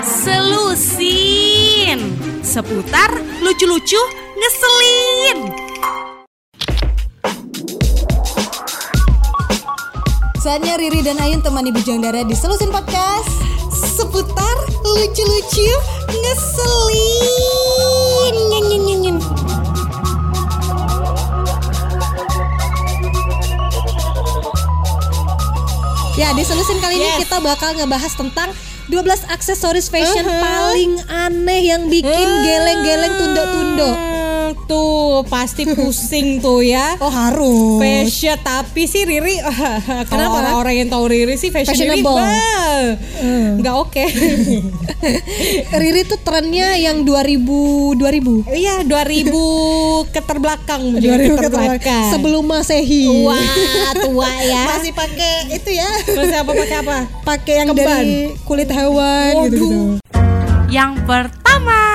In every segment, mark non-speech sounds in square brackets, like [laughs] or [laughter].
Selusin Seputar lucu-lucu ngeselin Saatnya Riri dan Ayun temani Bujang Dara di Selusin Podcast Seputar lucu-lucu ngeselin Nyen, nyen, nyen, nyen. Ya di Selusin kali ini Yes. kita bakal ngebahas tentang 12 aksesoris fashion Uh-huh. paling aneh yang bikin geleng-geleng tundo-tundo tuh pasti [laughs] pusing tuh ya. Oh harus Fashion tapi sih Riri [laughs] Kenapa? Orang-orang yang tahu Riri sih fashion Riri Fashionable. bah, nggak oke. [laughs] Riri tuh trennya yang 2000 2000 Iya 2000 keterbelakang 2000 keterbelakang. keterbelakang. sebelum Masehi. Wah tua ya. Masih pakai itu ya. Terus apa pakai apa? Pakai yang Kemban. dari kulit hewan gitu, gitu. Yang pertama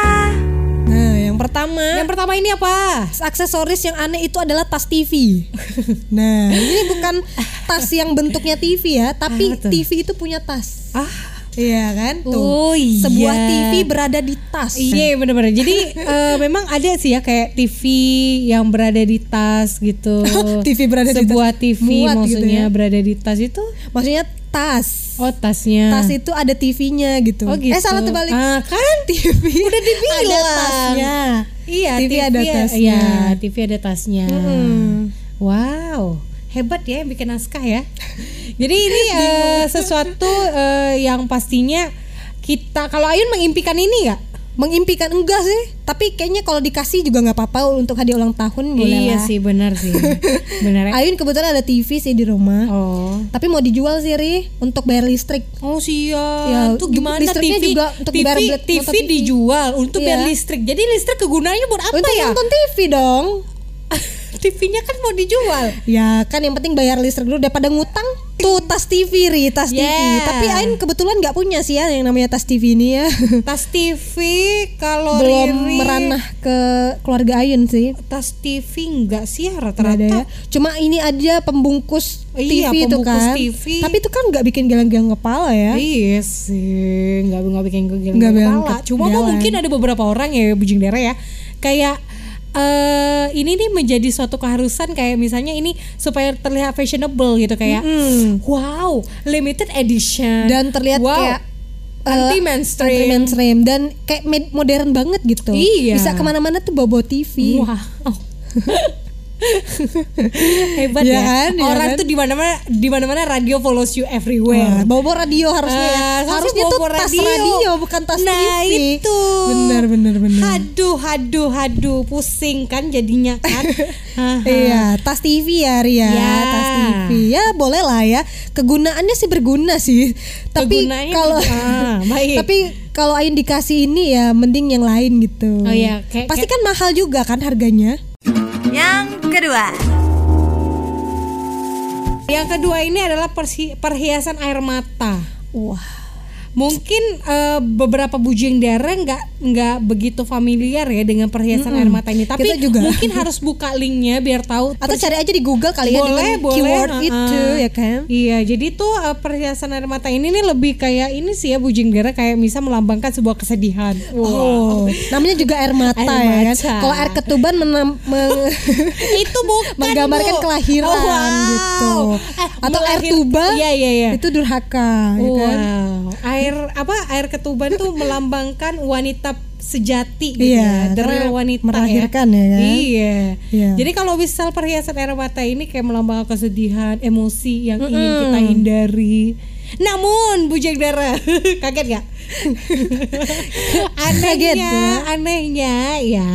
yang pertama, Yang pertama ini apa? aksesoris yang aneh itu adalah tas TV. [laughs] nah, ini bukan tas yang bentuknya TV ya, tapi tuh? TV itu punya tas. Ah, Iya kan? Tuh. Oh, iya. Sebuah TV berada di tas. Iya bener-bener Jadi [laughs] eh, memang ada sih ya kayak TV yang berada di tas gitu [laughs] TV berada di Sebuah tas. TV Muat gitu maksudnya ya. berada di tas itu Maksudnya tas. Oh tasnya Tas itu ada TV-nya gitu. Oh gitu Eh salah terbalik. ah, Kan [laughs] TV Udah dibilang. ada tasnya. Iya TV ada tasnya. Iya TV ada tasnya Mm. Wow Hebat ya yang bikin naskah ya [laughs] Jadi ini eh, sesuatu eh, yang pastinya kita kalau Ayun mengimpikan ini nggak? Mengimpikan enggak sih, tapi kayaknya kalau dikasih juga nggak apa-apa untuk hadiah ulang tahun boleh Iya lah. sih benar sih [laughs] Benar? Ayun kebetulan ada TV sih di rumah. Oh Tapi mau dijual sih Ri untuk bayar listrik. Oh siap. Ya, Tuh gimana listriknya TV? juga untuk TV, bayar TV, nonton TV. dijual untuk Iya. bayar listrik. Jadi listrik kegunaannya buat apa untuk ya? nonton TV dong. [laughs] TV-nya kan mau dijual. Ya kan yang penting bayar listrik dulu daripada ngutang. Tuh tas TV Ri, tas TV. Yeah. Tapi Ayun kebetulan nggak punya sih ya yang namanya tas TV ini ya. [laughs] Tas TV kalau Belum Riri- meranah ke keluarga Ayun sih. Tas TV enggak sih ya Nggak ada ya. rata-rata. Cuma ini aja pembungkus Iya, TV itu pembungkus kan. TV. Tapi itu kan nggak bikin geleng-geleng kepala ya. Iya sih, nggak nggak bikin Nggak bilang kepala. ke- Cuma mungkin ada beberapa orang ya bujing daerah ya, kayak eh ini nih menjadi suatu keharusan kayak misalnya ini supaya terlihat fashionable gitu kayak Mm-mm. wow limited edition dan terlihat wow, kayak anti eh, mainstream anti-mainstream dan kayak modern banget gitu. Iya. Bisa ke mana-mana tuh bawa TV. wow [laughs] hebat Iya ya, kan, iya orang kan? tuh di mana mana di mana mana radio follows you everywhere bawa bawa radio harusnya ya. Ah, harusnya harusnya tuh bawa tas radio. bukan tas nah, TV. itu. Benar benar benar. Haduh, haduh, haduh, pusing kan jadinya kan. [laughs] Iya, tas TV ya Ria, Ya. tas TV. Ya boleh lah ya. Kegunaannya sih berguna sih. Tapi kalau ah, baik. [laughs] tapi kalau Ayun dikasih ini ya mending yang lain gitu. Oh iya, kayak- Pasti kayak- kan mahal juga kan harganya. Yang kedua Yang kedua ini adalah perhiasan air mata. Wah. Mungkin eh, beberapa bujing daerah nggak nggak begitu familiar ya dengan perhiasan air mata ini, tapi Kita juga. mungkin harus buka linknya biar tahu. Atau cari aja di Google kali ya boleh, dengan boleh, keyword ha-ha. itu ya kan. Iya, jadi tuh eh, perhiasan air mata ini nih lebih kayak ini sih ya bujing daerah kayak bisa melambangkan sebuah kesedihan. Oh, namanya juga air mata Air ya kan. Kalau air ketuban menam- meng- [laughs] itu bukan menggambarkan Bu. kelahiran Oh, wow. gitu. Eh, Atau air tuba Iya iya iya. itu durhaka ya kan. Wow. Air apa? Air ketuban tuh [laughs] melambangkan wanita sejati gitu Iya, ya. The real wanita melahirkan ya kan. Iya. Iya. Jadi kalau misal perhiasan air mata ini kayak melambangkan kesedihan, emosi yang ingin kita hindari. Namun Bujang Dara [laughs] kaget gak? [laughs] anehnya, Kaget ya. anehnya ya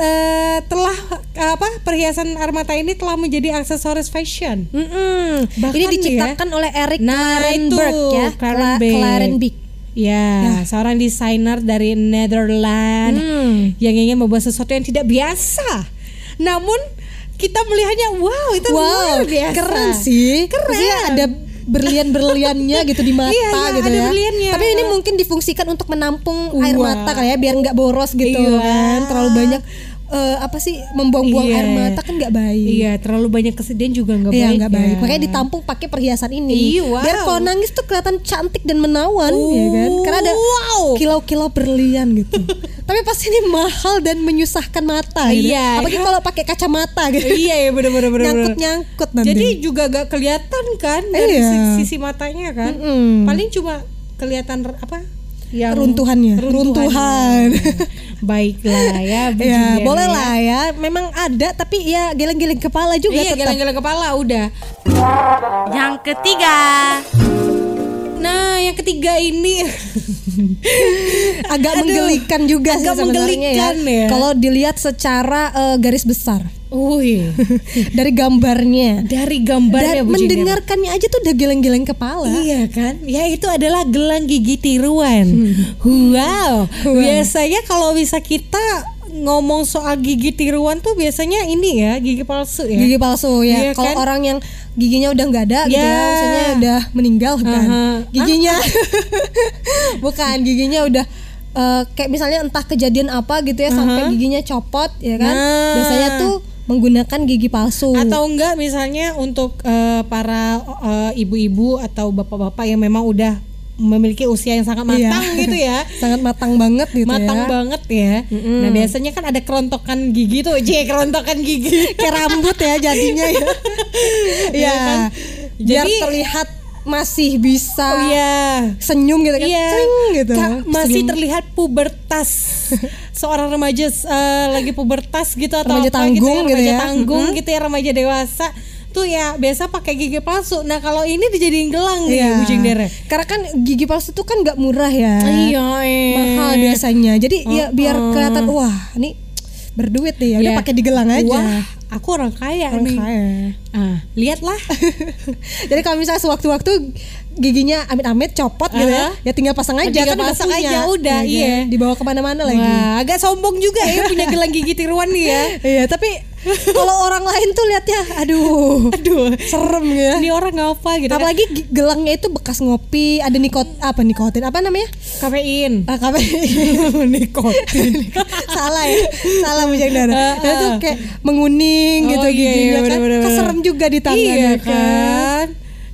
eh, telah apa perhiasan air mata ini telah menjadi aksesoris fashion. Mm-mm. Bahkan Ini nih diciptakan oleh Eric Nah, Klarenberg itu, ya. Klarenbeek. Ya, seorang desainer dari Netherlands Hmm. yang ingin membuat sesuatu yang tidak biasa. Namun kita melihatnya wow itu Wow, luar biasa. keren sih. Keren. Maksudnya ada berlian-berliannya [laughs] gitu di mata Iya, iya, gitu ada ya. berliannya. Tapi ini mungkin difungsikan untuk menampung air Wah. mata kali ya biar nggak boros gitu Iya. kan. Terlalu banyak eh, apa sih membuang-buang Iya. air mata kan nggak baik. Iya, terlalu banyak kesedihan juga nggak Iya baik. ya. baik. Makanya ditampung pakai perhiasan ini. Iya, wow. Biar kalau nangis tuh kelihatan cantik dan menawan, ya kan? Karena ada Wow. kilau-kilau berlian gitu. [laughs] Tapi pasti ini mahal dan menyusahkan mata. Gitu. Iya. Apalagi kalau pakai kacamata gitu. Iya ya bener-bener bener. Nyangkut-nyangkut nanti. Jadi juga gak kelihatan kan dari Iya. si- sisi matanya kan. Mm-mm. Paling cuma kelihatan apa? Yang Runtuhannya. Runtuhan. Baiklah ya. [laughs] Bu ya boleh ya. lah ya. Memang ada tapi ya geleng-geleng kepala juga Iya, geleng-geleng kepala udah. Yang ketiga, Nah, yang ketiga ini [laughs] Agak Aduh, menggelikan juga sih agak sebenarnya menggelikan ya. Kalau dilihat secara eh, garis besar Wih, [laughs] dari gambarnya. dari gambarnya Dan mendengarkannya aja tuh udah geleng-geleng kepala. Iya kan? Ya itu adalah gelang gigi tiruan. Wow. Biasanya kalau bisa kita ngomong soal gigi tiruan tuh biasanya ini ya gigi palsu ya. Gigi palsu Iya ya. Kalau kan? orang yang giginya udah nggak ada gitu Ya. ya, misalnya udah meninggal kan. Aha. Giginya [laughs] bukan giginya udah eh, kayak misalnya entah kejadian apa gitu ya sampai giginya copot ya kan. Nah. Biasanya tuh menggunakan gigi palsu. Atau enggak misalnya untuk eh, para eh, ibu-ibu atau bapak-bapak yang memang udah memiliki usia yang sangat Iya. matang gitu ya. [laughs] sangat matang banget gitu matang ya. banget ya. Nah, biasanya kan ada kerontokan gigi tuh, Cie, kerontokan gigi. [laughs] Kayak rambut ya jadinya ya. [laughs] Iya. kan? Biar Jadi- terlihat masih bisa Oh iya. senyum gitu kan. Iya, gitu. Kak, masih Senyum. terlihat pubertas. Seorang remaja eh, lagi pubertas gitu atau Remaja apa gitu ya, tanggung gitu remaja ya. tanggung gitu ya, remaja dewasa. Tuh ya biasa pakai gigi palsu. Nah, kalau ini dijadiin gelang nih, Iya. Bu Jingdere. Karena kan gigi palsu tuh kan nggak murah ya. Iya, eh. Mahal biasanya. Jadi ya biar kelihatan wah, ini berduit nih ya. Udah Ya. pakai digelang aja. Wah, aku orang kaya Orang nih. kaya. Ah, lihatlah. [laughs] Jadi kalau misalnya sewaktu-waktu giginya amit-amit copot gitu ya, ya tinggal pasang aja Tinggal kan pasang aja, udah, Ya kan? iya. Dibawa ke mana-mana lagi. Wah, agak sombong juga ya punya gelang gigi tiruan nih ya. [laughs] Iya, tapi kalau orang lain tuh lihatnya, aduh, [laughs] Aduh, serem ya. ini orang ngapa gitu kan? Apalagi gi- gelangnya itu bekas ngopi, ada nikot apa nikotin apa namanya? Kafein. Ah, kafe [laughs] nikotin. salah ya, salah bujang darah. Nah, itu kayak menguning gitu Oh, iya, iya, giginya kan. bener-bener. Keserem juga di tangan Iya ya kan.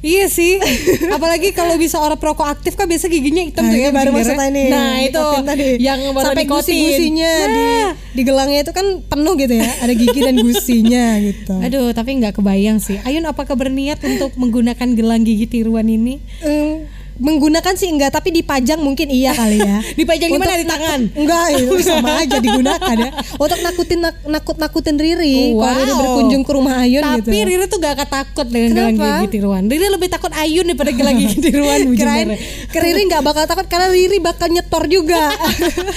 Iya sih. Apalagi kalau bisa orang perokok aktif kan biasa giginya hitam Nah, tuh ini ya baru maksudnya ini. Nah, itu tadi. yang baru sampai gusi-gusinya di Nah. di gelangnya itu kan penuh gitu ya. Ada gigi dan gusinya gitu. Aduh, tapi nggak kebayang sih. Ayun apakah berniat untuk menggunakan gelang gigi tiruan ini? Em, menggunakan sih enggak tapi dipajang mungkin iya kali ya [laughs] Dipajang di mana? Untuk Di tangan? enggak [laughs] itu sama aja digunakan ya untuk nakutin nakut nakutin Riri kalau Riri Wow. berkunjung ke rumah Ayun Tapi gitu Riri tuh gak akan takut dengan gelang gigi tiruan. Riri lebih takut Ayun daripada gelang gigi tiruan. Kirain Riri nggak bakal takut karena Riri bakal nyetor juga [laughs]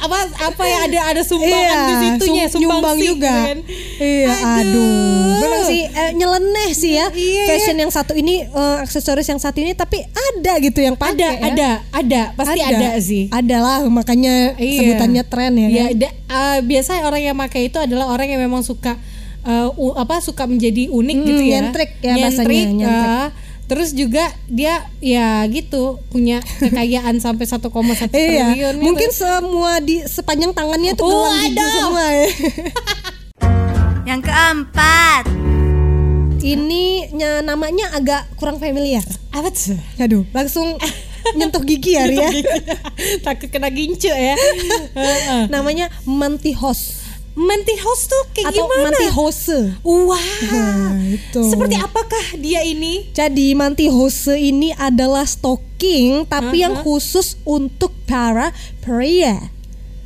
apa apa ya ada ada sumbangan di situnya, sum- sumbang nyumbang juga kan. Iya aduh, memang sih eh, nyeleneh sih ya Iya, fashion yang satu ini eh, aksesoris yang satu ini tapi ada gitu yang pakai Ada, ya. ada, ada, pasti ada, sih. ada lah makanya Iya. sebutannya tren ya Ya, kan? uh, biasa orang yang pakai itu adalah orang yang memang suka uh, u- apa suka menjadi unik Hmm, gitu ya. nyentrik ya bahasanya, nyentrik. uh, terus juga dia ya gitu punya kekayaan [laughs] sampai 1,1 Iya, triliun. gitu. mungkin semua di sepanjang tangannya tuh Oh, gelang gigi ada. semua ya. [laughs] Yang keempat, Ini nya- namanya agak kurang familiar. apa tuh? Aduh, langsung [laughs] nyentuh gigi ya Ria. [laughs] Takut kena gincu ya. Heeh. namanya mantihos Manti house tuh kayak atau gimana? mantihose. Wah. Nah, itu. Seperti apakah dia ini? Jadi mantihose ini adalah stocking tapi yang Aha. khusus untuk para pria.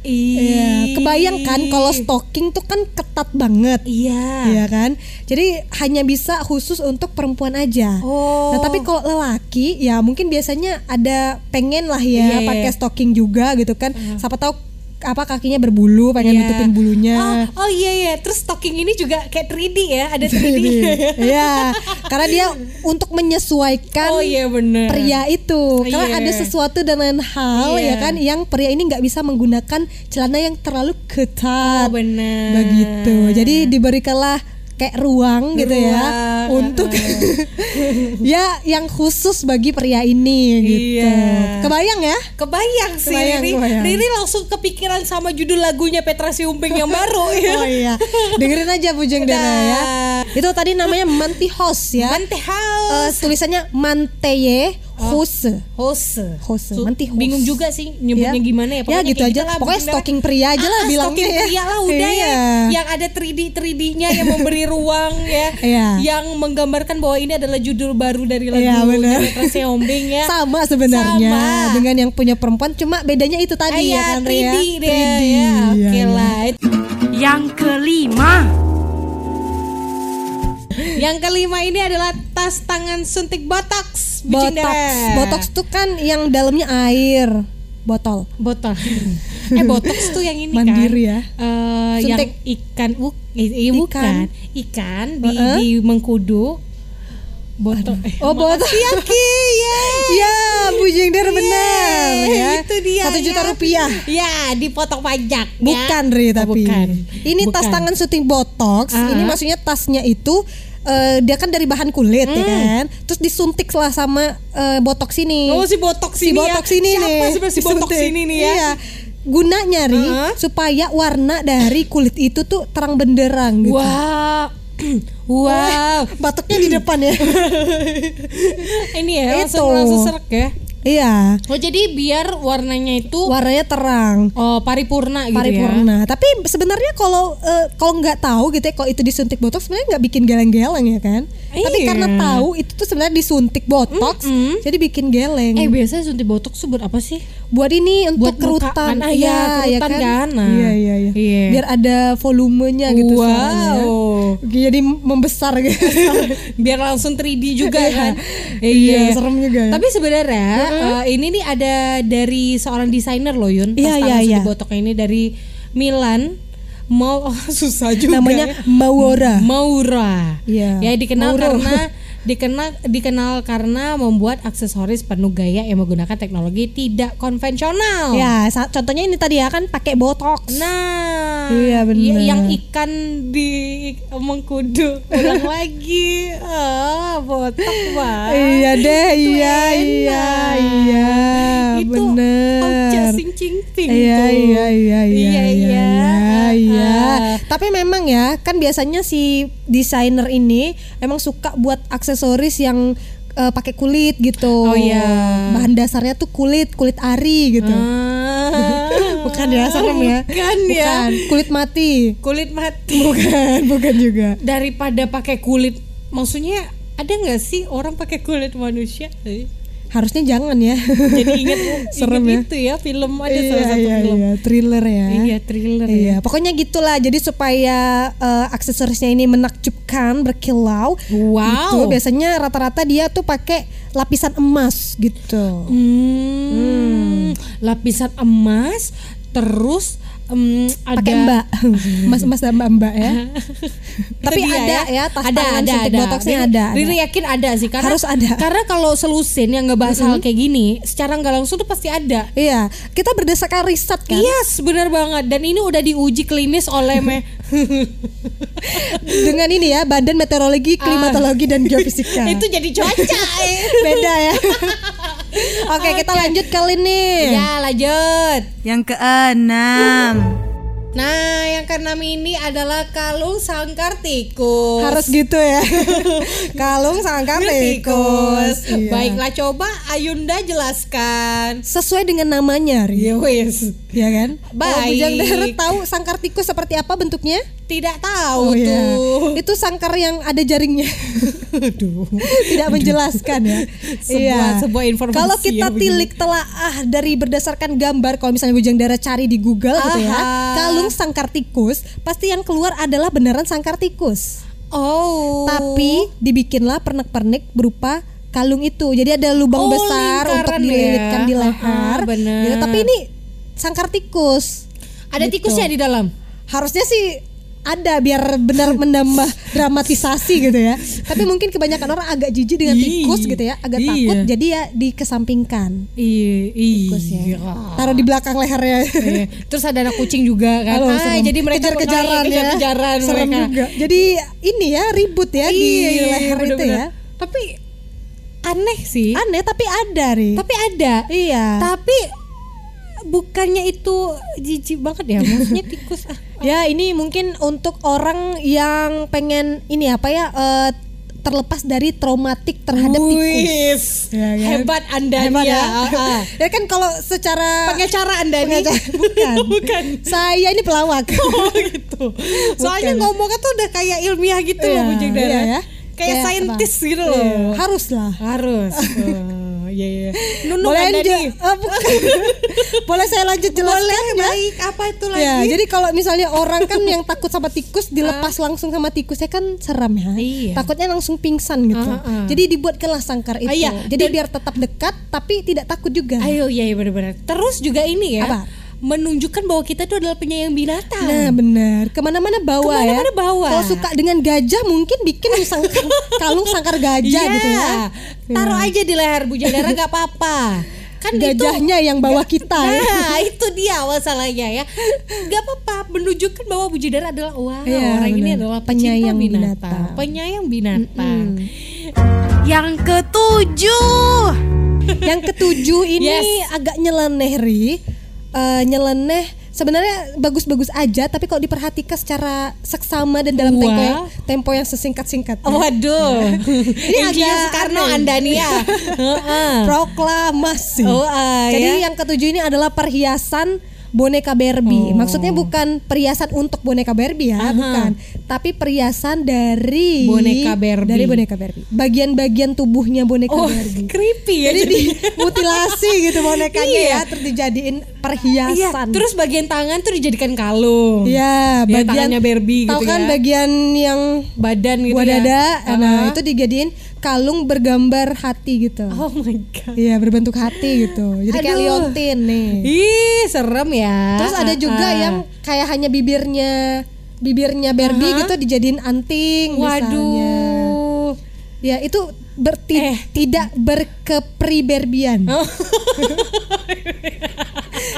Iya, kebayang kan kalau stocking tuh kan ketat banget. Iya. Iya kan? Jadi hanya bisa khusus untuk perempuan aja. Oh. Nah, tapi kalau lelaki ya mungkin biasanya ada pengen lah ya Iya, pakai iya. stocking juga gitu kan. Siapa tahu apa kakinya berbulu, pengen Iya. nutupin bulunya. Oh, oh iya iya. Terus stocking ini juga kayak 3D ya, ada 3D. Iya, karena dia [laughs] untuk menyesuaikan oh iya bener. pria itu. Karena Iya. ada sesuatu dan lain hal Iya. ya kan yang pria ini nggak bisa menggunakan celana yang terlalu Oh ketat. bener. Begitu. Jadi diberikanlah kayak ruang, gitu ya untuk [laughs] ya yang khusus bagi pria ini gitu. Iya. Kebayang ya? Kebayang sih Kebayang, Riri. kebayang. Riri langsung kepikiran sama judul lagunya Petra Sihombing yang baru ya. [laughs] Oh iya. Dengerin aja Bujang Dara ya. Itu tadi namanya Mantihos ya. Mante Eh, House. tulisannya Manteye Hose. Hose. Hose, Su- Manti hose. Bingung juga sih nyebutnya Ya. gimana ya. Ya gitu kayak aja. lah, Pokoknya stalking pria aja lah Ah, bilangnya stalking ya. pria lah udah ya. Iya. Yang ada 3D 3D-nya yang memberi [laughs] ruang ya. Iya. Yang menggambarkan bahwa ini adalah judul baru dari lagu Iya, benar. Petra Sihombing ya. Sama sebenarnya Sama. dengan yang punya perempuan cuma bedanya itu tadi Ah, ya ya, kan 3D Ria? dia 3D, ya. iya, Oke iya. lah. Yang kelima. Yang kelima ini adalah tas tangan suntik botox. Botox. Botox tuh kan yang dalamnya air. Botol. botol. [laughs] eh botox tuh yang ini Mandiri kan. ya. Yang Suntik. ikan buk, eh, eh, bukan. Ikan di, Heeh. di mengkudu. Botol. Eh, Oh, botol. [laughs] ya, Ki. Ya. Ya, Bujang Dar benar ya. Itu dia. Satu juta ya. rupiah. Ya, dipotong pajak. ya. Bukan Ri Oh, tapi. bukan. Ini tas Bukan. tangan syuting botox. Ah. Ini maksudnya tasnya itu eh, dia kan dari bahan kulit ya Hmm. kan. Terus disuntik lah sama eh, botox ini. Oh, si botox si ini botox ya. ini Siapa nih. sebenarnya si botox disuntik. ini nih ya? Iya. Gunanya ri Heeh. supaya warna dari kulit itu tuh terang benderang gitu. [clears throat] Wow. wow. [laughs] Batuknya di depan ya. [laughs] Ini ya langsung Itu. langsung serak ya. Iya. Oh, jadi biar warnanya itu Warnanya terang. oh paripurna gitu ya. paripurna. Tapi sebenarnya kalau eh, kalau nggak tahu gitu ya kalau itu disuntik botox sebenarnya nggak bikin geleng-geleng ya kan. Tapi Iya. karena tahu itu tuh sebenarnya disuntik botox Mm-mm. jadi bikin geleng. Eh biasanya suntik botox tuh buat apa sih? buat ini untuk buat kerutan. ah, iya, kerutan kan? Nah. Iya iya iya. Iya. Biar ada volumenya gitu Wow. Jadi membesar gitu. [laughs] Biar langsung 3D juga Iya. kan. Iya, serem juga ya. Tapi sebenarnya eh, ini nih ada dari seorang desainer loh Yun. Iya, iya, iya. suntik botox ini dari Milan. Mau [laughs] susah juga. Namanya ya. Maura. Maura. Iya. Ya dikenal Mauro. karena dikenal dikenal karena membuat aksesoris penuh gaya yang menggunakan teknologi tidak konvensional. Ya, contohnya ini tadi ya kan pakai botox. Nah, Iya, benar. y- yang ikan di mengkudu ulang [laughs] lagi. Ah, botok banget. Iya deh, iya, enak. iya, iya, Itu bener. Iya, tuh. iya, iya, iya, Iya, iya, iya. iya. Tapi memang ya, kan biasanya si desainer ini emang suka buat aksesoris yang eh, pakai kulit gitu. Oh, iya. Bahan dasarnya tuh kulit, kulit ari gitu. Ah. [laughs] Bukan ya, serem ya. Bukan ya. Bukan, kulit mati. Kulit mati. Bukan, [laughs] bukan juga. Daripada pakai kulit, maksudnya ada nggak sih orang pakai kulit manusia? Harusnya jangan ya. Jadi ingat [laughs] Serem ingat ya. itu ya film ada iya, salah satu iya, film. iya, thriller ya. Iya, thriller ya. Iya, pokoknya gitulah. Jadi supaya eh, aksesorisnya ini menakjubkan, berkilau. Wow. Itu biasanya rata-rata dia tuh pakai lapisan emas gitu. Hmm, lapisan emas terus em, ada Pakai mbak, [laughs] emas-emas dan mbak-mbak ya. [laughs] Itu Tapi dia ada ya, tas ada tangan ada suntik ada botoxnya Riri- ada, ada. Riri yakin ada sih karena Harus ada. karena kalau selusin yang ngebahas hal kayak gini secara nggak langsung tuh pasti ada Iya, kita berdasarkan riset kan. Yes, benar banget. Dan ini udah diuji klinis oleh me [laughs] Dengan ini ya, Badan Meteorologi, Klimatologi dan Geofisika. Ah. itu jadi cuaca. eh. beda ya. Oke, kita lanjut kali nih. ya, lanjut. Yang keenam. Nah, yang keenam ini adalah kalung sangkar tikus. Harus gitu ya. [laughs] Kalung sangkar tikus. Iya. Baiklah coba Ayunda jelaskan. Sesuai dengan namanya, Ri. Ya wes. Ya kan? Baik. Kalau Bujang Darat tahu sangkar tikus seperti apa bentuknya? Tidak tahu iya. tuh. Itu sangkar yang ada jaringnya. [laughs] Aduh. Tidak menjelaskan ya. [laughs] Sebuah- sebuah informasi Kalau ya kita begini. tilik telaah dari berdasarkan gambar, kalau misalnya Bujang Darat cari di Google gitu ya, Aha. kalung sangkar tikus, pasti yang keluar adalah beneran sangkar tikus. Oh. Tapi dibikinlah pernak-pernik berupa kalung itu. Jadi ada lubang Oh, besar untuk lingkaran dililitkan ya. di leher. Ah, benar. Gitu. Tapi ini sangkar tikus. ada Gitu. tikusnya di dalam. Harusnya sih ada biar benar menambah [laughs] dramatisasi gitu ya. Tapi mungkin kebanyakan orang agak jijik dengan tikus gitu ya, agak iya. takut jadi ya dikesampingkan. Iya, Tikus ya. Taruh di belakang lehernya. Iya. Terus ada anak kucing juga kan. Halo, Ah, jadi mereka kejar-kejaran ya. kejar-kejaran Serem mereka. juga. Jadi ini ya ribut ya di Iya, iya, leher itu bener-bener. ya. Tapi aneh sih. Aneh tapi ada ri. Tapi ada. iya. Tapi bukannya itu jijik banget ya? Maksudnya tikus ah. [laughs] Ya ini mungkin untuk orang yang pengen ini apa ya eh, terlepas dari traumatik terhadap tikus. Ya kan? Hebat Anda Hebat ya. ya. [laughs] Ah, ya kan kalau secara Pengacara Anda. Pengacara- [laughs] bukan. Bukan. Saya ini pelawak. Oh gitu. Soalnya ngomongnya tuh udah kayak ilmiah gitu Iya, loh Bujang Dara. iya ya. Kayak Kayak saintis gitu Iya, loh. harus lah. Harus. Iya iya. Nunuk Boleh Anda lanjut? nih. Oh. [laughs] Boleh saya lanjut jelaskan Boleh ya? baik apa itu lagi? Ya, jadi kalau misalnya orang kan yang takut sama tikus dilepas langsung sama tikusnya kan seram ya. Iya. Takutnya langsung pingsan gitu. Ah, ah. Jadi dibuatkanlah sangkar itu. Ah, iya. Jadi Dan- biar tetap dekat tapi tidak takut juga. Ayo iya iya benar-benar. Terus juga ini ya. Apa? Menunjukkan bahwa kita itu adalah penyayang binatang. Nah benar, ke mana-mana bawa Ke mana-mana ya. bawa. Kalau suka dengan gajah mungkin bikin sangkar, [laughs] kalung sangkar gajah Iya. gitu ya. Taruh aja di leher Bu Jadara nggak apa-apa. Kan itu Gajahnya yang bawa kita. ya. Nah, itu dia masalahnya ya. Gak apa-apa menunjukkan bahwa Bu Jadara adalah wah Iya, orang ini benar. adalah Penyayang binatang. binatang. Penyayang binatang. Yang ketujuh. Yang ketujuh ini Yes. agak nyeleneh ri. Eh, nyeleneh sebenarnya bagus-bagus aja tapi kalau diperhatikan secara seksama dan dalam tempo yang, tempo yang sesingkat-singkat Waduh. [laughs] Ini agak Soekarno aneh. Anda nih ya. [laughs] Heeh. proklamasi Oh, ah, jadi ya. yang ketujuh ini adalah perhiasan boneka Barbie Oh. maksudnya bukan perhiasan untuk boneka Barbie ya Aha. bukan tapi perhiasan dari Boneka Barbie. dari boneka Barbie bagian-bagian tubuhnya boneka Oh, Barbie creepy ya. jadi dimutilasi gitu bonekanya Iya. ya terus dijadiin Iya, perhiasan terus bagian tangan tuh dijadikan kalung. Iya, Ya, bagian tangannya Barbie gitu kan ya. bagian yang Badan gitu buah ya. dada, nah Ah. itu dijadiin kalung bergambar hati gitu. Oh my god. Iya, berbentuk hati gitu. Jadi kayak Aduh. liontin nih. Ih, serem ya. Terus ada juga ah. yang kayak hanya bibirnya bibirnya Barbie Aha. gitu dijadiin anting misalnya. Waduh. Ya, itu berti Eh. tidak berkepriberbian. Oh. [laughs]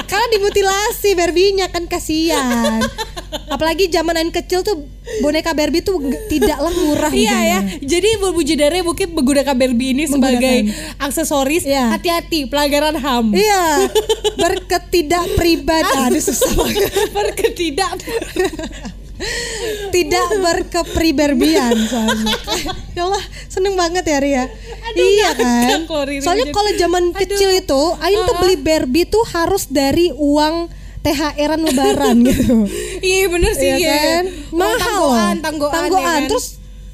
Karena dimutilasi Barbie-nya kan kasihan. Apalagi zamanan kecil tuh boneka Barbie tuh tidaklah murah Iya ya. Jadi Bu Jedare mungkin menggunakan Barbie ini sebagai aksesoris. Iya. Hati-hati pelanggaran HAM. Iya, berketidak [laughs] pribadi. Aduh susah banget. [laughs] Berketidak. Tidak berkepriberbian soalnya. ya Allah, seneng banget ya Ria. iya kan. Soalnya jadi- kalau zaman kecil itu, Ain tuh beli Barbie tuh harus dari uang THR-an lebaran gitu. Iya bener sih Iya ya. kan? Mahal loh. Tanggoan, tanggoan, Tanggoan. ya kan? Terus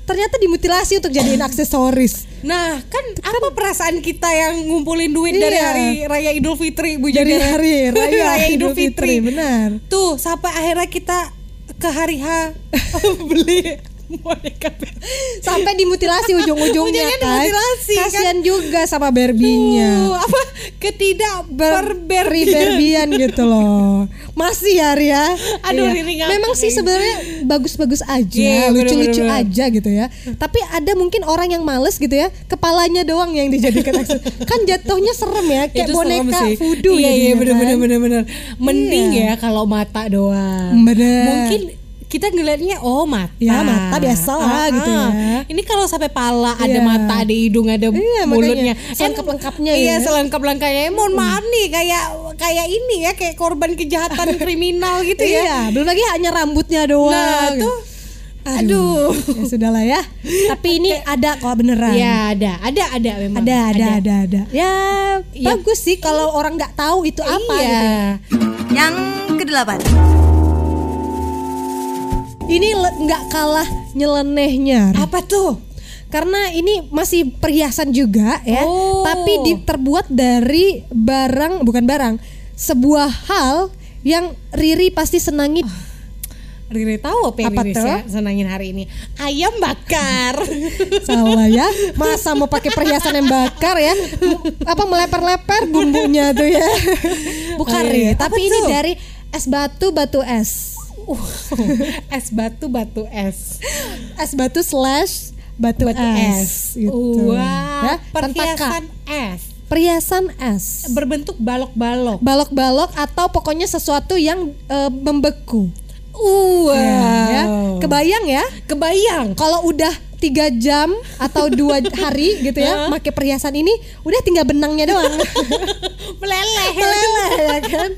ternyata dimutilasi untuk jadiin aksesoris. Nah, kan apa perasaan kita yang ngumpulin duit dari Iya. hari raya Idul Fitri Bu Dari Jedare? hari [laughs] raya, Raya Idul Fitri, benar. Tuh, sampai akhirnya kita ke hari H [laughs] beli. [laughs] Sampai dimutilasi ujung-ujungnya Ujungnya kan. dimutilasi, kan? Kasihan juga sama Barbie-nya. Tuh, apa ketidak Berberbian berberbian [laughs] gitu loh. Masih ya Ria. Aduh, Iya. Riri ngakak Memang sih sebenarnya bagus-bagus aja, Iya, lucu-lucu bener-bener. aja gitu ya. Tapi ada mungkin orang yang males gitu ya, kepalanya doang yang dijadikan aksesoris. [laughs] kan jatuhnya serem ya, kayak Itu boneka voodoo iya, iya jadinya bener kan. bener bener bener mending Iya. ya kalau mata doang Bener. mungkin kita ngelihatnya oh mata Ya, mata biasa lah gitu ya. ini kalau sampai pala ada Iya. mata ada hidung ada Iya, mulutnya makanya. Selengkap-lengkapnya iya ya. selengkap lengkapnya Eh, mohon maaf nih kayak kayak ini ya kayak korban kejahatan [laughs] kriminal gitu ya Iya, belum lagi hanya rambutnya doang. nah gitu. tuh aduh ya sudahlah ya. Tapi ini ada kok beneran. ya ada ada ada memang Ada, ada, ada, ada. Ya, Ya. bagus sih kalau orang nggak tahu itu apa iya gitu. Yang kedelapan. Ini nggak kalah nyelenehnya. apa tuh Karena ini masih perhiasan juga ya, Oh. tapi di- terbuat dari barang bukan barang, sebuah hal yang Riri pasti senangi. Riri tahu apa yang Apa Riri tuh? se- senangin hari ini ayam bakar [laughs] Salah ya, masa mau pakai perhiasan yang bakar ya? Apa meleper-leper bumbunya tuh ya? Bukan Oh, iya, Ri, iya. tapi Apa ini tuh? dari es batu batu es. [laughs] es batu batu es. es batu slash batu, Batu es, es. gitu. Wah, Ya, perhiasan es. Perhiasan es. Berbentuk balok-balok. Balok-balok atau pokoknya sesuatu yang eh, membeku. Wow. Ya, kebayang ya? Kebayang. Kalau udah tiga jam atau dua [laughs] hari gitu ya, pakai perhiasan ini, udah tinggal benangnya doang. [laughs] Meleleh. meleleh ya kan?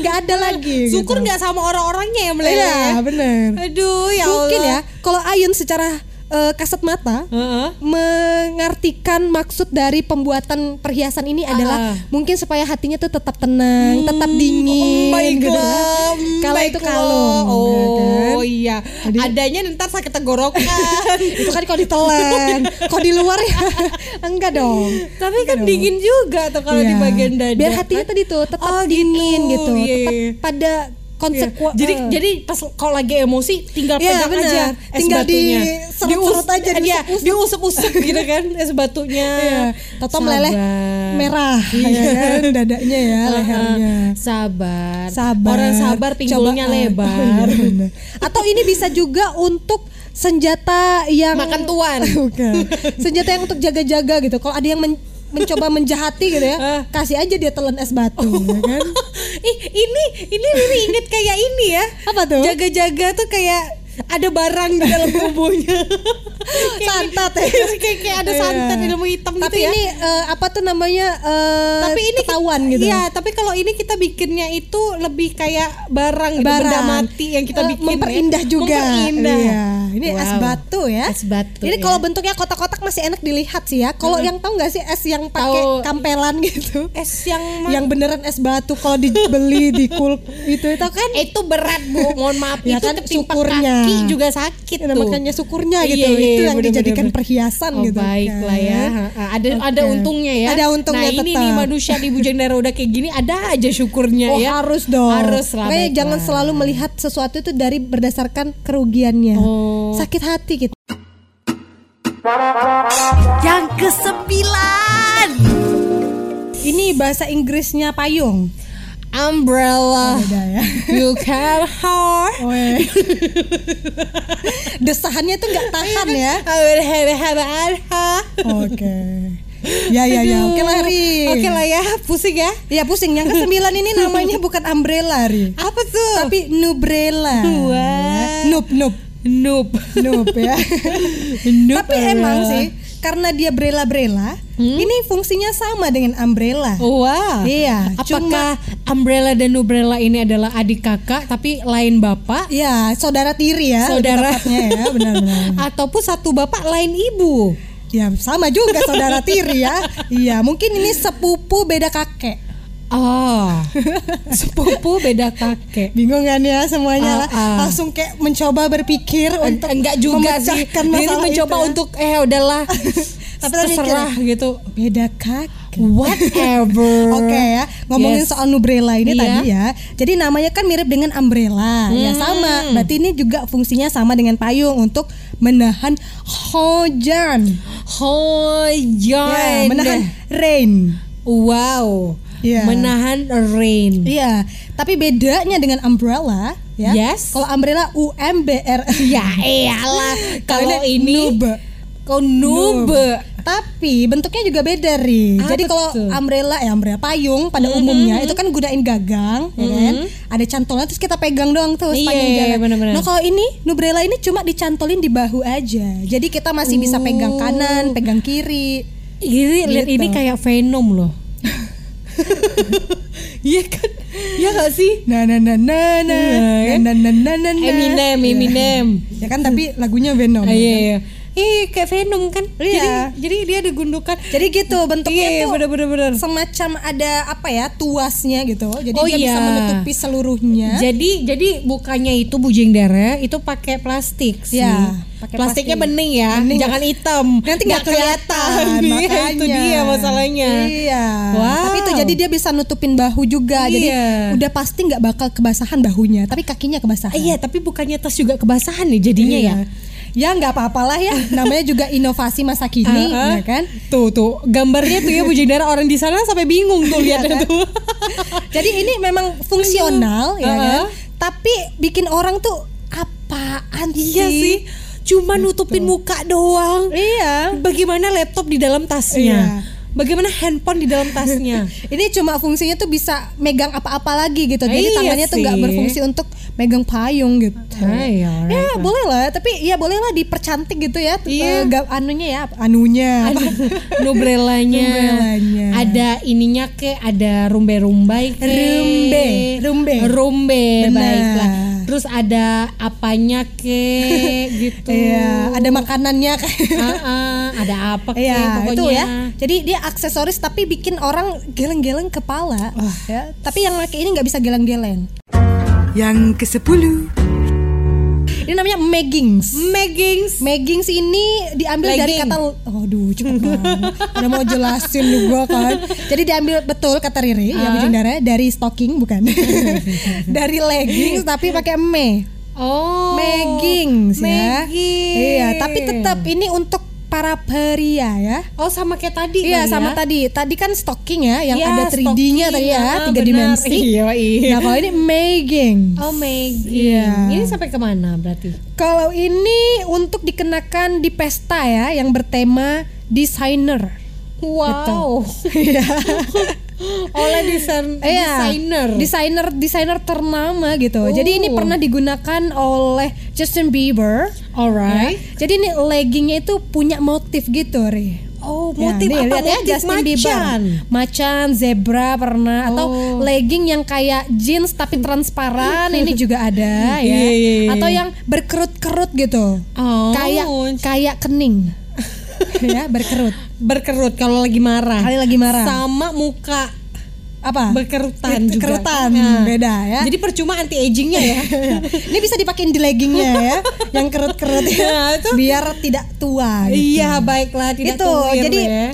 Nggak ada lagi. Syukur gitu. sama orang-orangnya yang meleleh. Iya, bener. Aduh, ya Mungkin Allah. ya, kalau Ayun secara eh, kasat mata Heeh. mengartikan maksud dari pembuatan perhiasan ini adalah Ah. mungkin supaya hatinya tuh tetap tenang, tetap dingin gitu ya. Baiklah, Kalau itu kalung, ya kan? Oh iya. Adanya ntar sakit tenggorokan. [laughs] itu kan kalau ditelan, kalau di luar ya [laughs] enggak dong. Tapi kan dingin juga tuh kalau di Iya. bagian dada. Biar hatinya kan? tadi tuh tetap Oh, dingin gitu. gitu, tetap iya. pada konsep Iya. Jadi jadi pas kalau lagi emosi tinggal Iya, pegang benar. aja es Tinggal batunya. diseret-seret Dius- aja, Iya, diusap-usap. diusap-usap [laughs] gitu kan es batunya. Iya, Toto meleleh merah ya [laughs] kan dadanya ya lehernya. Sabar. Sabar. Orang sabar pinggulnya lebar. Oh, iya. [laughs] Atau ini bisa juga untuk senjata yang Makan tuan. Bukan. Senjata yang untuk jaga-jaga gitu. Kalau ada yang men- mencoba menjahati gitu ya, [laughs] Ah. kasih aja dia telan es batu ya kan. [laughs] Ih, ini ini Riri inget kayak ini ya. Apa tuh? Jaga-jaga tuh kayak ada barang di dalam [laughs] tubuhnya. Santat ya. kayak, kayak ada santet Iya. ilmu hitam Tapi gitu ya. ini eh, apa tuh namanya eh, tapi ini ketahuan gitu. Iya, tapi kalau ini kita bikinnya itu lebih kayak barang, gitu, Barang. benda mati yang kita Eh, bikin memperindah ya. juga. Memperindah. Iya. Ini es Wow. batu ya. Es batu. Ini ya. kalau bentuknya kotak-kotak masih enak dilihat sih ya. Kalau yang tahu nggak sih es yang pakai kampelan gitu? es yang ma- yang beneran es batu kalau dibeli di kul [laughs] itu itu kan itu berat bu, mohon maaf Ya itu kan, syukurnya. Kaki juga sakit Nah, tuh. makanya syukurnya Iya, gitu. iya, itu iya, yang bener, dijadikan bener. perhiasan Oh, gitu. baiklah ya. Ada Oke. ada untungnya ya. Ada untungnya Nah, ini tetap. nih manusia di Bujang udah kayak gini ada aja syukurnya Oh ya. harus dong. Harus lah. Makanya baiklah. jangan selalu melihat sesuatu itu dari berdasarkan kerugiannya. Oh. Sakit hati gitu. Yang kesembilan. Ini bahasa Inggrisnya payung. Umbrella. Beda ya. You can hold. Oh, iya. [laughs] Desahannya tuh nggak tahan ya. [laughs] Oke. Ya ya ya. Oke lah Ri. Oke lah ya, pusing ya. Ya pusing. Yang kesembilan ini namanya bukan umbrella Ri. Apa tuh? Tapi nubrella. Wah. Nup nup. noob. Nup ya. [laughs] Noob Tapi emang sih karena dia brela-brela, ini fungsinya sama dengan umbrella. Wah. Iya, Apakah umbrella dan nubrella ini adalah adik kakak tapi lain bapak? Ya, saudara tiri ya. Saudara. ya, benar-benar. [laughs] Ataupun satu bapak lain ibu? Ya, sama juga saudara tiri ya. [laughs] Iya, mungkin ini sepupu beda kakek. Oh, [laughs] sepupu beda kakek. Bingung kan ya semuanya. Ah, ah. Langsung kayak mencoba berpikir untuk enggak juga sih. masalah mencoba itu ya. untuk eh udahlah [laughs] Tapi terserah gitu. beda kakek. Whatever. [laughs] Oke ya, ngomongin Yes. soal nubrella ini Iya. tadi ya. Jadi namanya kan mirip dengan umbrella, ya Hmm. sama. Berarti ini juga fungsinya sama dengan payung untuk menahan hujan. Hujan. Ya, menahan rain. Wow. Iya. Menahan rain. Iya, tapi bedanya dengan umbrella ya. Yes. Kalau umbrella U M B R Ya iyalah. [laughs] Kalau ini nub. kau noob. Tapi bentuknya juga beda ri. Apa Jadi kalau umbrella ya umbrella payung pada umumnya itu kan gunain gagang, ya kan? Ada cantolnya terus kita pegang doang tuh Iya, sepanjang iya, jalan. bener-bener. Nah kalau ini nubrella ini cuma dicantolin di bahu aja. Jadi kita masih bisa pegang kanan, pegang kiri. Ini lihat Gitu. ini kayak Venom loh. [laughs] Iya kan? Iya gak sih? Nah nah nah nah Iya, kan? nah nah nah nah nah. Eminem, Iya. Eminem. [laughs] Ya kan tapi lagunya Venom. Ah, iya, iya. Ih, kayak Venom kan? Iya. Jadi, jadi dia digundukan. Jadi gitu bentuknya Iya, tuh bener-bener bener. semacam ada apa ya tuasnya gitu. Jadi Oh, dia bisa iya. menutupi seluruhnya. Jadi jadi bukannya itu bujing dara, itu pakai plastik sih. Ya, pakai Plastiknya plastik. bening ya, Bening. jangan hitam. Nanti nggak kelihatan, [laughs] Iya, makanya. itu dia masalahnya. Iya. Wow. Tapi itu jadi dia bisa nutupin bahu juga. Jadi Iya. udah pasti nggak bakal kebasahan bahunya, tapi kakinya kebasahan. Ah, Iya, tapi bukannya tas juga kebasahan nih jadinya Iya. ya. Ya nggak apa-apalah ya. [laughs] Namanya juga inovasi masa kini, Ah, ah. ya kan? Tuh tuh gambarnya tuh ya bujing dara orang di sana sampai bingung tuh Iya lihatnya kan? tuh. [laughs] Jadi ini memang fungsional ya Uh-uh. kan. tapi bikin orang tuh apaan Iya sih. Cuma nutupin muka doang. Iya. Bagaimana laptop di dalam tasnya? Iya. Bagaimana handphone di dalam tasnya? [laughs] Ini cuma fungsinya tuh bisa megang apa-apa lagi gitu. Jadi Iya tangannya tuh nggak sih. berfungsi untuk megang payung gitu. Alright Ya lah. boleh lah, tapi ya boleh lah dipercantik gitu ya. Iya. Ga- anunya ya, anunya. [laughs] apa? Nubrelanya. Nubrelanya. Ada ininya ke, ada rumbe-rumbai ke. Rumbe, rumbe. Rumbe, Benar. baiklah. Terus ada apanya ke gitu. Iya, ada makanannya kayak. Ah, ah, ada apa ke Iya, pokoknya. itu ya. Jadi dia aksesoris tapi bikin orang geleng-geleng kepala. Ya, tapi yang pakai ini nggak bisa geleng-geleng. Yang ke-10 Ini namanya meggings. Meggings. Meggings ini diambil dari Legging. kata Aduh cepet banget Udah mau jelasin juga kan Jadi diambil betul kata Riri Ya Ah. Bujundara Dari stocking bukan [laughs] Dari leggings tapi pakai me Oh. Meggings ya. Iya tapi tetap ini untuk para pria ya Oh sama kayak tadi Iya kali sama ya? tadi Tadi kan stocking ya Yang Iya, ada 3D-nya tadi ya stocking. Tiga Ah, dimensi. [laughs] Iya, iya. Nah kalau ini meggings Oh Maggie. Iya. Ini sampai ke mana berarti? Kalau ini untuk dikenakan di pesta ya Yang bertema designer Wow. [laughs] Iya. [laughs] Oleh desain Iya, desainer. desainer desainer ternama gitu. Jadi ini Oh. pernah digunakan oleh Justin Bieber. Alright. Ya. Jadi ini leggingnya itu punya motif gitu, Ri. Oh, Ya, motif nih, apa? lihat ya Justin macan. Bieber. Macan, zebra pernah atau Oh. legging yang kayak jeans tapi transparan ini juga ada [laughs] ya. Iya, iya, iya. Atau yang berkerut-kerut gitu. Oh. Kayak kayak kening. [laughs] ya, berkerut. berkerut kalau lagi marah. Kali lagi marah. Sama muka Apa? berkerutan juga. Berkerutan, Nah, beda ya. Jadi percuma anti agingnya ya. [laughs] Ini bisa dipakein di leggingnya ya, yang kerut-kerut ya, [laughs] Nah, itu- biar tidak tua. gitu. iya, baiklah tidak itu. tuwir Jadi ya.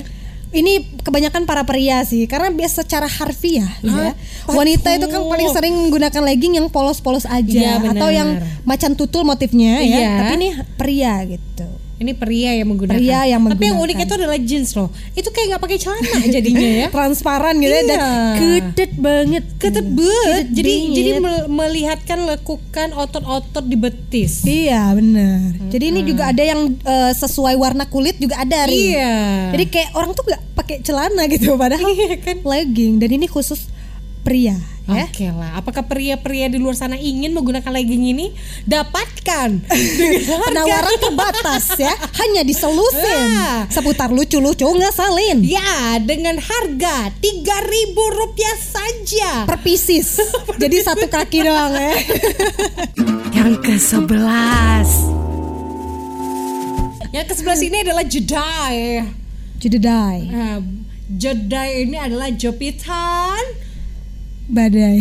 ini kebanyakan para pria sih, karena biasa secara harfiah, gitu ya. Ah, Wanita itu kan paling sering menggunakan legging yang polos-polos aja, Iya, benar. atau yang macan tutul motifnya ya. Iya. Tapi ini pria gitu. Ini pria yang menggunakan. Pria yang Tapi yang menggunakan. unik itu adalah jeans loh. Itu kayak nggak pakai celana jadinya ya. [laughs] Transparan gitu ya, dan Iya. kedet banget. Ketebet. Kedet Jadi bingit. jadi mel- melihatkan lekukan otot-otot di betis. Iya benar. Jadi ini juga ada yang eh, sesuai warna kulit juga ada Ri. Iya. Jadi kayak orang tuh nggak pakai celana gitu padahal Iya kan? legging dan ini khusus pria ya. Oke lah, apakah pria-pria di luar sana ingin menggunakan legging ini? Dapatkan [laughs] Penawaran terbatas ya, hanya di Solusin. Ah. Seputar lucu-lucu ngeselin. Ya, dengan harga 3000 rupiah saja. [laughs] Per pieces. Jadi satu kaki doang ya. Yang [laughs] ke-11 Yang ke sebelah sini adalah jedai. Jededai, Nah, jedai ini adalah jepitan badai.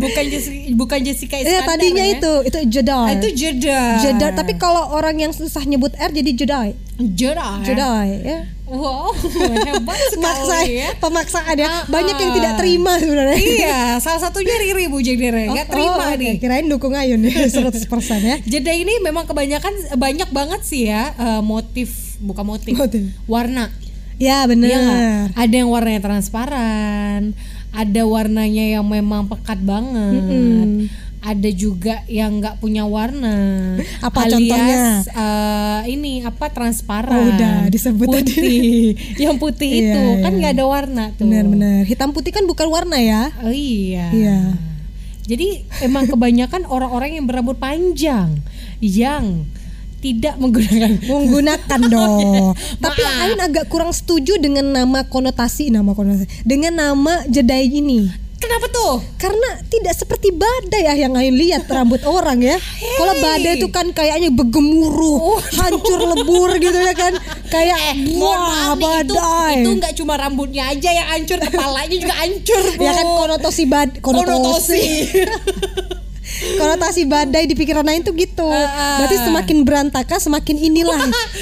bukan Jessica, bukan Jessica Ya Iskandar tadinya ya. itu, itu jedai. Ah, itu jedai. Jedai, tapi kalau orang yang susah nyebut R jadi jedai. jedai. Jedai ya. Wow, hebat Maksa, sekali ya. pemaksaan ya. Ah, Banyak yang ah. tidak terima sebenarnya. iya, salah satunya Riri Bu nggak terima oh, oke. nih. Kirain dukung Ayun [laughs] ya 100% ya. Jeda ini memang kebanyakan banyak banget sih ya eh, motif, bukan motif, Motif. warna. Ya benar. Iya nggak? Ada yang warnanya transparan, ada warnanya yang memang pekat banget. Ada juga yang nggak punya warna. Apa alias, contohnya? eh, ini apa transparan. Oh, udah disebut tadi. putih. [laughs] yang putih Iya, itu kan iya. nggak ada warna tuh. Benar-benar. Hitam putih kan bukan warna ya. Oh iya. Iya. Jadi emang kebanyakan orang-orang yang berambut panjang yang tidak menggunakan [laughs] Menggunakan [laughs] dong. Tapi Maaf. Ayun agak kurang setuju dengan nama konotasi nama konotasi dengan nama jedai ini. Kenapa tuh? Karena tidak seperti badai ya yang Ayun lihat rambut [laughs] orang ya. Kalau badai itu kan kayaknya bergemuruh, hancur lebur gitu ya kan. Kayak Oh. Eh, wah maaf nih, itu badai. itu nggak cuma rambutnya aja yang hancur, kepalanya juga hancur. Bu. ya kan konotasi bad konotasi. Konotasi. Konotasi badai di pikiran Ain tuh gitu. Ah. Berarti semakin berantakan semakin inilah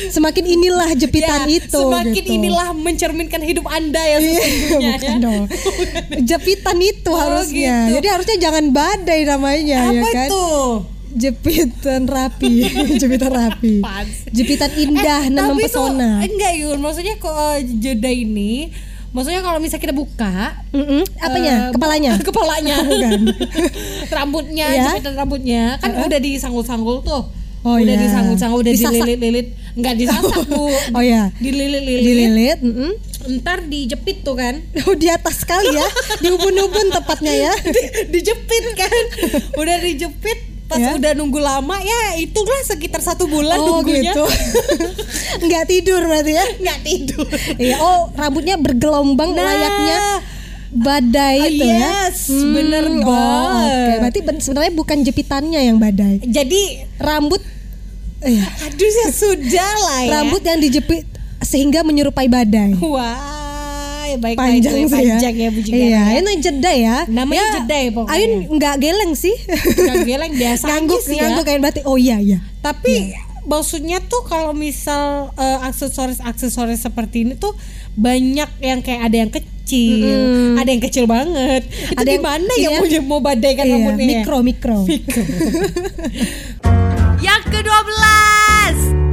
semakin inilah jepitan Ya, itu. Semakin gitu. inilah mencerminkan hidup anda ya Iya, sesungguhnya. bukan ya. dong. [laughs] Jepitan itu Oh, harusnya. gitu. Jadi harusnya jangan badai namanya ya Apa kan. tuh? Jepitan rapi, [laughs] jepitan rapi. Jepitan indah Eh, tuh, mempesona. enggak Yun, maksudnya kok eh, jeda ini Maksudnya kalau misalnya kita buka Mm-mm. Apanya? eh, Kepalanya? [laughs] kepalanya [laughs] [laughs] rambutnya Ya. jepitan rambutnya kan udah disanggul-sanggul tuh Oh, udah iya. disanggul-sanggul udah dililit-lilit nggak disasak bu Oh ya. dililit-lilit Dililit. mm-mm. ntar dijepit tuh kan Oh di atas sekali ya, di ubun-ubun tepatnya ya. Di- dijepit kan udah dijepit pas Ya. udah nunggu lama ya itulah sekitar satu bulan Oh nunggunya gitu. [laughs] Nggak tidur berarti ya? nggak tidur Iya. Oh rambutnya bergelombang Nah. layaknya badai Ah, itu ya. yes, bener oh, banget. Oke, berarti ben- sebenarnya bukan jepitannya yang badai. jadi Rambut, iya. aduh ya sudah lah ya Rambut yang dijepit sehingga menyerupai badai. wah ya baik Panjang baik, sih ya. panjang ya Iya, ya. ini jeda ya. Namanya Ya, jeda ya pokoknya. Ayun nggak geleng sih. Gak geleng [laughs] biasa Ngangguk, sih ya. ngangguk kayak berarti. Oh iya iya. Tapi maksudnya tuh kalau misal eh, aksesoris-aksesoris seperti ini tuh banyak yang kayak ada yang kecil, ada yang kecil banget. Itu Ada di yang- mana ini ya ya. mau mau badaikan Iya, rambutnya? ya? mikro mikro. [laughs] Yang ke-12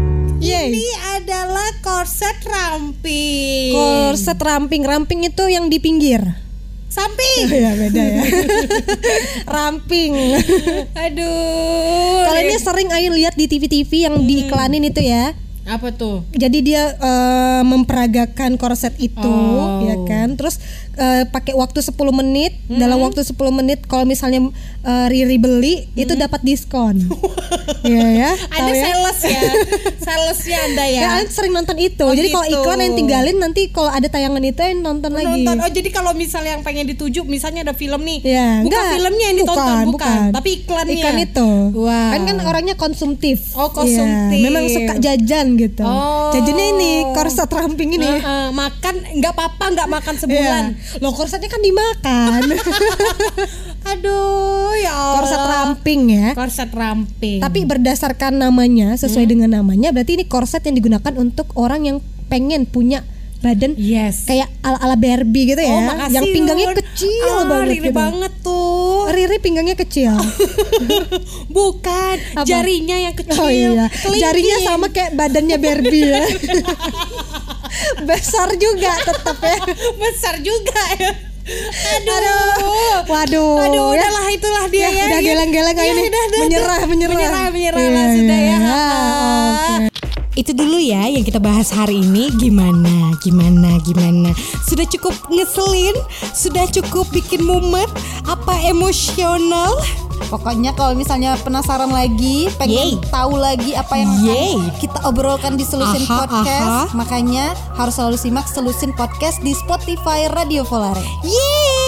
Yeay. Ini adalah korset ramping. Korset ramping, ramping itu yang di pinggir. Samping. ya beda ya. [laughs] ramping. Aduh. Kalau ini sering Ayun lihat di TV-TV yang diiklanin itu ya. apa tuh? Jadi dia eh, memperagakan korset itu, Oh. ya kan. Terus eh, pakai waktu 10 menit. Dalam waktu 10 menit kalau misalnya eh, Riri beli itu dapat diskon. [laughs] Iya ya. Ada ya? sales ya. [laughs] Salesnya Anda ya. Ya, Ayun sering nonton itu. Oh, jadi kalau gitu. iklan yang tinggalin nanti kalau ada tayangan itu Ayun nonton lagi. Nonton. Oh, jadi kalau misalnya yang pengen dituju misalnya ada film nih. Ya, bukan enggak. filmnya yang ditonton, Bukan, bukan, bukan. tapi iklannya. Iklan itu. Wah. Kan kan orangnya konsumtif. Oh, konsumtif. Iya, memang suka jajan gitu. Oh. Jajannya ini korset ramping ini. Eh, eh, makan nggak apa-apa nggak makan sebulan. Iya. Loh korsetnya kan dimakan. [laughs] Aduh ya Allah. korset ramping ya. Korset ramping. Tapi berdasarkan namanya, sesuai Hmm. dengan namanya, berarti ini korset yang digunakan untuk orang yang pengen punya badan yes. kayak ala-ala Barbie gitu ya. oh, makasih yang pinggangnya Yun. kecil ah, banget. Riri gitu. banget tuh. Riri pinggangnya kecil. [laughs] Bukan, Apa? jarinya yang kecil. Oh iya, jarinya sama kayak badannya Barbie ya. [laughs] Besar juga tetap ya. besar juga ya. Aduh. Aduh, waduh. Aduh, ya. udahlah itulah dia Ya, ya. udah geleng-geleng Ya, ini. udah, udah, Menyerah, menyerah. menyerah, menyerah Iya, lah sudah ya. iya. Ah. Itu dulu ya yang kita bahas hari ini gimana, gimana, gimana. Sudah cukup ngeselin, sudah cukup bikin mumet, apa emosional? Pokoknya kalau misalnya penasaran lagi, pengen Yeay. tahu lagi apa yang akan kita obrolkan di Selusin Aha, Podcast, aha. makanya harus selalu simak Selusin Podcast di Spotify Radio Volare. Yeay!